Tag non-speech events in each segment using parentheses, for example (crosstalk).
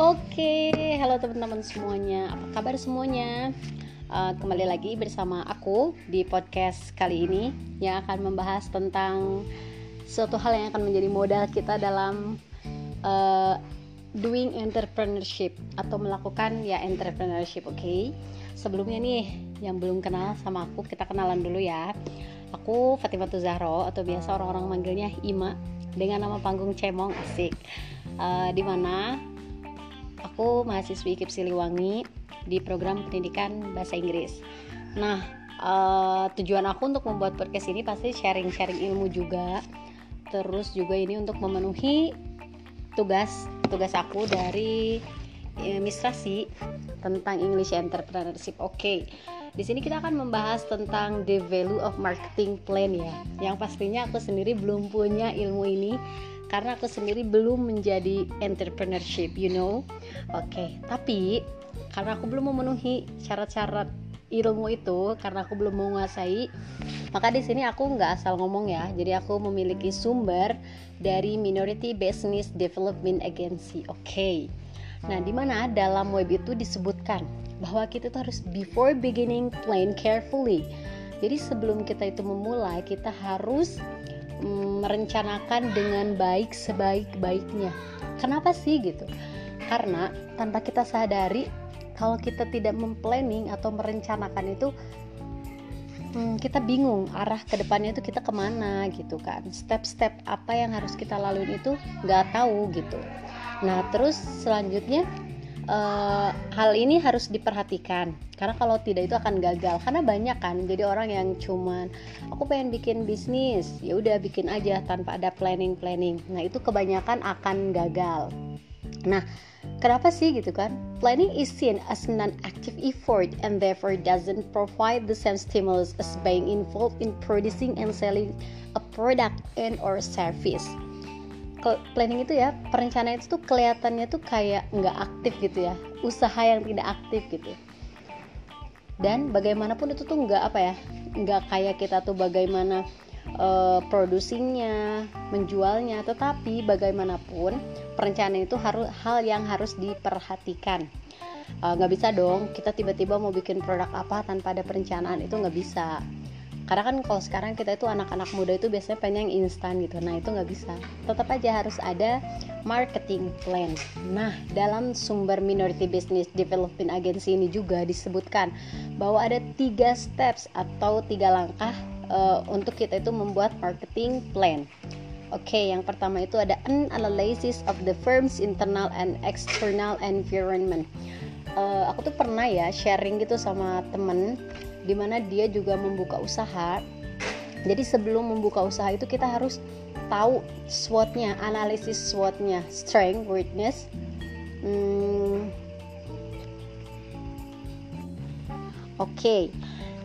Oke, halo teman-teman semuanya. Apa kabar semuanya? Uh, kembali lagi bersama aku di podcast kali ini yang akan membahas tentang suatu hal yang akan menjadi modal kita dalam uh, doing entrepreneurship atau melakukan ya entrepreneurship. Oke, okay? sebelumnya nih yang belum kenal sama aku kita kenalan dulu ya. Aku Fatimah Zahro atau biasa orang-orang manggilnya Ima dengan nama panggung Cemong Asik. Uh, di mana aku mahasiswi KIP Siliwangi di program pendidikan bahasa Inggris. Nah, uh, tujuan aku untuk membuat podcast ini pasti sharing-sharing ilmu juga. Terus juga ini untuk memenuhi tugas tugas aku dari administrasi tentang English Entrepreneurship. Oke. Okay. Di sini kita akan membahas tentang the value of marketing plan ya. Yang pastinya aku sendiri belum punya ilmu ini karena aku sendiri belum menjadi entrepreneurship, you know. Oke, okay. tapi karena aku belum memenuhi syarat-syarat ilmu itu karena aku belum menguasai maka di sini aku nggak asal ngomong ya jadi aku memiliki sumber dari Minority Business Development Agency oke okay. nah di mana dalam web itu disebutkan bahwa kita tuh harus before beginning plan carefully jadi sebelum kita itu memulai kita harus merencanakan dengan baik sebaik-baiknya. Kenapa sih gitu? Karena tanpa kita sadari kalau kita tidak memplanning atau merencanakan itu hmm, kita bingung arah ke depannya itu kita ke mana gitu kan. Step-step apa yang harus kita lalui itu nggak tahu gitu. Nah terus selanjutnya uh, hal ini harus diperhatikan. Karena kalau tidak itu akan gagal. Karena banyak kan jadi orang yang cuman aku pengen bikin bisnis. Ya udah bikin aja tanpa ada planning planning nah itu kebanyakan akan gagal. Nah Kenapa sih gitu kan? Planning is seen as non-active effort and therefore doesn't provide the same stimulus as being involved in producing and selling a product and or service. Planning itu ya, perencanaan itu tuh kelihatannya tuh kayak nggak aktif gitu ya, usaha yang tidak aktif gitu. Dan bagaimanapun itu tuh nggak apa ya, nggak kayak kita tuh bagaimana uh, produksinya, menjualnya, tetapi bagaimanapun perencanaan itu harus hal yang harus diperhatikan. Eh, nggak uh, bisa dong kita tiba-tiba mau bikin produk apa tanpa ada perencanaan itu nggak bisa karena kan kalau sekarang kita itu anak-anak muda itu biasanya pengen yang instan gitu nah itu nggak bisa tetap aja harus ada marketing plan nah dalam sumber minority business development agency ini juga disebutkan bahwa ada tiga steps atau tiga langkah uh, untuk kita itu membuat marketing plan. Oke, okay, yang pertama itu ada an analysis of the firm's internal and external environment. Uh, aku tuh pernah ya sharing gitu sama temen, di mana dia juga membuka usaha. Jadi sebelum membuka usaha itu kita harus tahu SWOT-nya, analisis SWOT-nya, strength, weakness. Hmm. Oke, okay.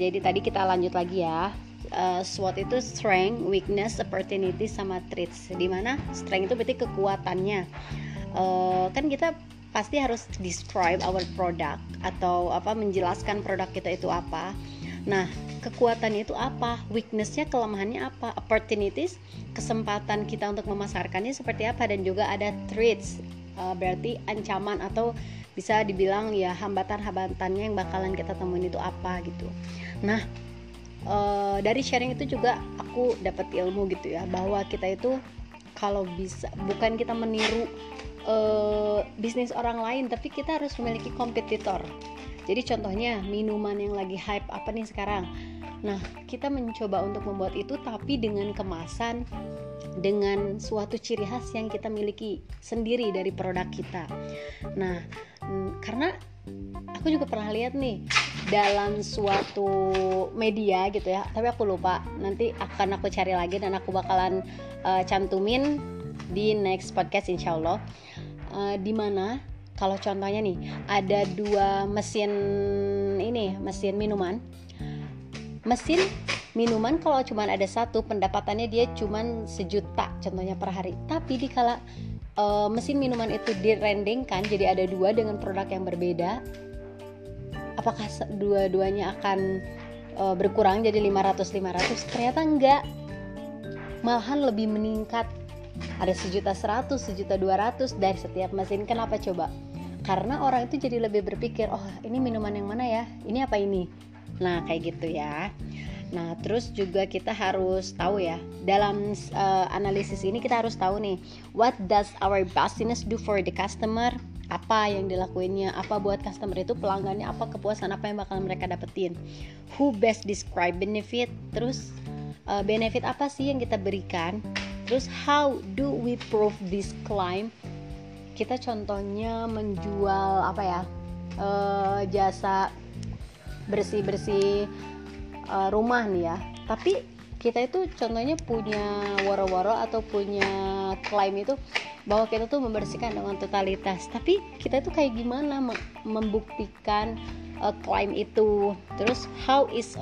jadi tadi kita lanjut lagi ya uh, SWOT itu strength, weakness, opportunity sama traits. Di mana strength itu berarti kekuatannya. Uh, kan kita pasti harus describe our product atau apa menjelaskan produk kita itu apa. Nah, kekuatannya itu apa? Weaknessnya, kelemahannya apa? Opportunities, kesempatan kita untuk memasarkannya seperti apa? Dan juga ada traits, uh, berarti ancaman atau bisa dibilang ya hambatan-hambatannya yang bakalan kita temuin itu apa gitu. Nah, uh, dari sharing itu juga aku dapat ilmu gitu ya bahwa kita itu kalau bisa bukan kita meniru uh, bisnis orang lain tapi kita harus memiliki kompetitor. Jadi contohnya minuman yang lagi hype apa nih sekarang? Nah kita mencoba untuk membuat itu tapi dengan kemasan dengan suatu ciri khas yang kita miliki sendiri dari produk kita. Nah karena aku juga pernah lihat nih dalam suatu media gitu ya. Tapi aku lupa. Nanti akan aku cari lagi dan aku bakalan uh, cantumin di next podcast insya Allah. Uh, di mana kalau contohnya nih ada dua mesin ini mesin minuman. Mesin minuman kalau cuma ada satu pendapatannya dia cuma sejuta contohnya per hari. Tapi dikala uh, mesin minuman itu direndingkan jadi ada dua dengan produk yang berbeda apakah dua-duanya akan uh, berkurang jadi 500 500 ternyata enggak. Malahan lebih meningkat. Ada sejuta seratus sejuta dua ratus dari setiap mesin. Kenapa coba? Karena orang itu jadi lebih berpikir oh ini minuman yang mana ya? Ini apa ini? Nah kayak gitu ya. Nah, terus juga kita harus tahu ya, dalam uh, analisis ini kita harus tahu nih, what does our business do for the customer? Apa yang dilakuinnya? Apa buat customer itu pelanggannya? Apa kepuasan apa yang bakal mereka dapetin? Who best describe benefit? Terus uh, benefit apa sih yang kita berikan? Terus how do we prove this claim? Kita contohnya menjual apa ya? Uh, jasa bersih-bersih uh, rumah nih ya tapi kita itu contohnya punya waro-waro atau punya klaim itu bahwa kita tuh membersihkan dengan totalitas. Tapi kita itu kayak gimana membuktikan uh, klaim itu? Terus how is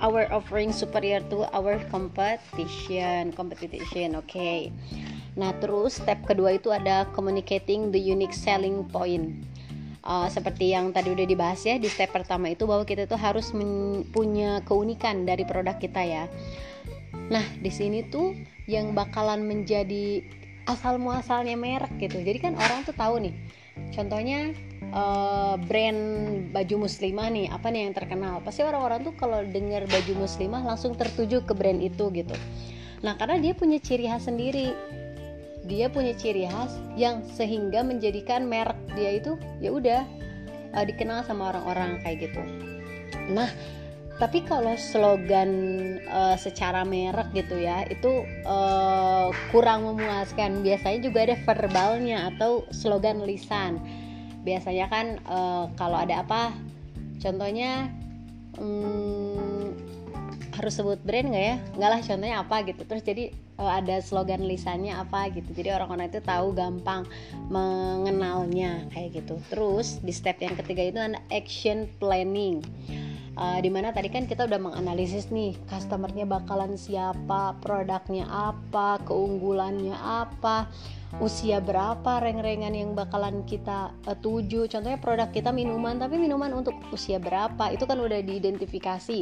our offering superior to our competition? Competition oke okay. nah terus step kedua itu ada communicating the unique selling point uh, seperti yang tadi udah dibahas ya di step pertama itu bahwa kita tuh harus punya keunikan dari produk kita ya. Nah, di sini tuh yang bakalan menjadi asal muasalnya merek gitu. Jadi kan orang tuh tahu nih. Contohnya uh, brand baju muslimah nih, apa nih yang terkenal? Pasti orang-orang tuh kalau dengar baju muslimah langsung tertuju ke brand itu gitu. Nah, karena dia punya ciri khas sendiri dia punya ciri khas yang sehingga menjadikan merek dia itu ya udah uh, dikenal sama orang-orang kayak gitu. Nah, tapi kalau slogan uh, secara merek gitu ya itu uh, kurang memuaskan. Biasanya juga ada verbalnya atau slogan lisan. Biasanya kan uh, kalau ada apa, contohnya um, harus sebut brand nggak ya? Nggak lah, contohnya apa gitu. Terus jadi ada slogan lisannya apa gitu. Jadi orang-orang itu tahu gampang mengenalnya kayak gitu. Terus di step yang ketiga itu ada action planning. Uh, di mana tadi kan kita udah menganalisis nih customernya bakalan siapa produknya apa keunggulannya apa usia berapa reng-rengan yang bakalan kita uh, tuju. Contohnya produk kita minuman tapi minuman untuk usia berapa? Itu kan udah diidentifikasi.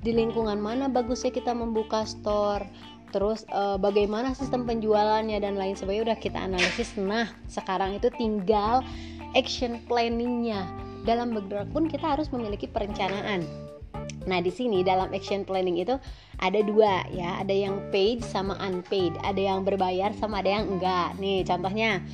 Di lingkungan mana bagusnya kita membuka store terus uh, bagaimana sistem penjualannya dan lain sebagainya udah kita analisis. Nah sekarang itu tinggal action planningnya. Dalam bergerak pun kita harus memiliki perencanaan. Nah di sini dalam action planning itu ada dua ya. Ada yang paid sama unpaid. Ada yang berbayar sama ada yang enggak. Nih contohnya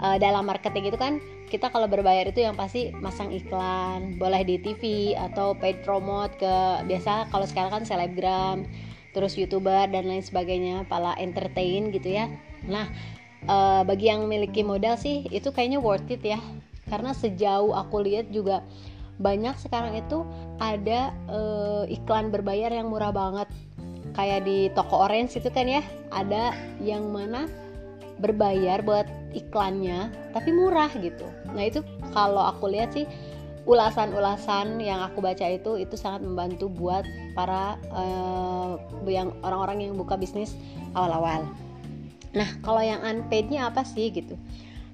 uh, dalam marketing itu kan kita kalau berbayar itu yang pasti masang iklan boleh di TV atau paid promote ke biasa kalau sekarang kan selebgram terus youtuber dan lain sebagainya pala entertain gitu ya. Nah uh, bagi yang memiliki modal sih itu kayaknya worth it ya. Karena sejauh aku lihat juga banyak sekarang itu ada uh, iklan berbayar yang murah banget. Kayak di toko orange itu kan ya ada yang mana berbayar buat iklannya tapi murah gitu. Nah itu kalau aku lihat sih ulasan-ulasan yang aku baca itu itu sangat membantu buat para uh, yang orang-orang yang buka bisnis awal-awal. Nah, kalau yang unpaidnya apa sih gitu?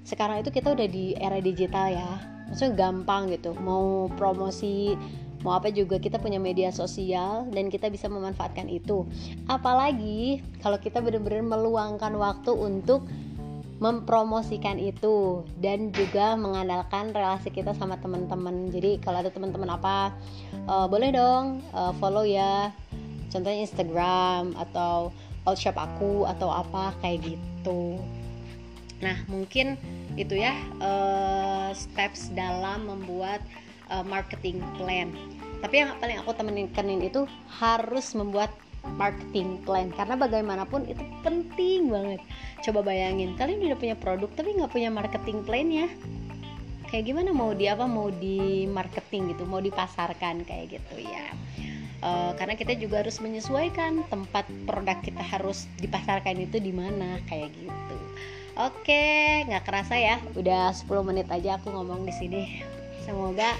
Sekarang itu kita udah di era digital ya, maksudnya gampang gitu. Mau promosi, mau apa juga kita punya media sosial dan kita bisa memanfaatkan itu. Apalagi kalau kita benar-benar meluangkan waktu untuk mempromosikan itu dan juga mengandalkan relasi kita sama teman-teman. Jadi kalau ada teman-teman apa uh, boleh dong uh, follow ya. Contohnya Instagram atau all shop aku atau apa kayak gitu. Nah mungkin itu ya uh, steps dalam membuat uh, marketing plan. Tapi yang paling aku temenin itu harus membuat marketing plan. Karena bagaimanapun itu penting banget. Coba bayangin kalian udah punya produk tapi nggak punya marketing plan ya? Kayak gimana? Mau di apa? Mau di marketing gitu mau dipasarkan kayak gitu ya. Uh, karena kita juga harus menyesuaikan tempat produk kita harus dipasarkan itu di mana kayak gitu. Oke nggak kerasa ya. Udah 10 menit aja aku ngomong di sini. Semoga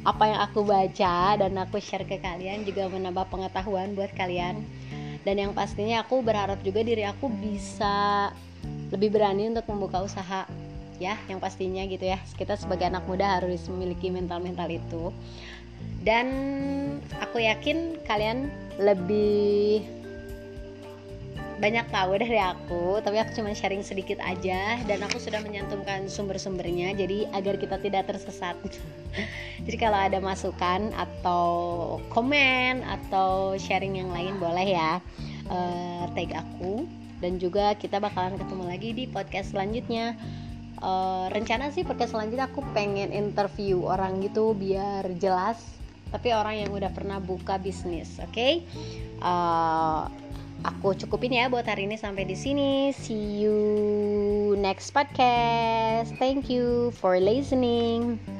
apa yang aku baca dan aku share ke kalian juga menambah pengetahuan buat kalian. Dan yang pastinya aku berharap juga diri aku bisa lebih berani untuk membuka usaha ya yang pastinya gitu ya. Kita sebagai anak muda harus memiliki mental-mental itu. Dan aku yakin kalian lebih banyak tahu dari aku tapi aku cuma sharing sedikit aja dan aku sudah menyantumkan sumber-sumbernya jadi agar kita tidak tersesat (laughs) jadi kalau ada masukan atau komen atau sharing yang lain boleh ya uh, tag aku dan juga kita bakalan ketemu lagi di podcast selanjutnya uh, rencana sih podcast selanjutnya aku pengen interview orang gitu biar jelas tapi orang yang udah pernah buka bisnis oke okay? uh, aku cukupin ya buat hari ini sampai di sini. See you next podcast. Thank you for listening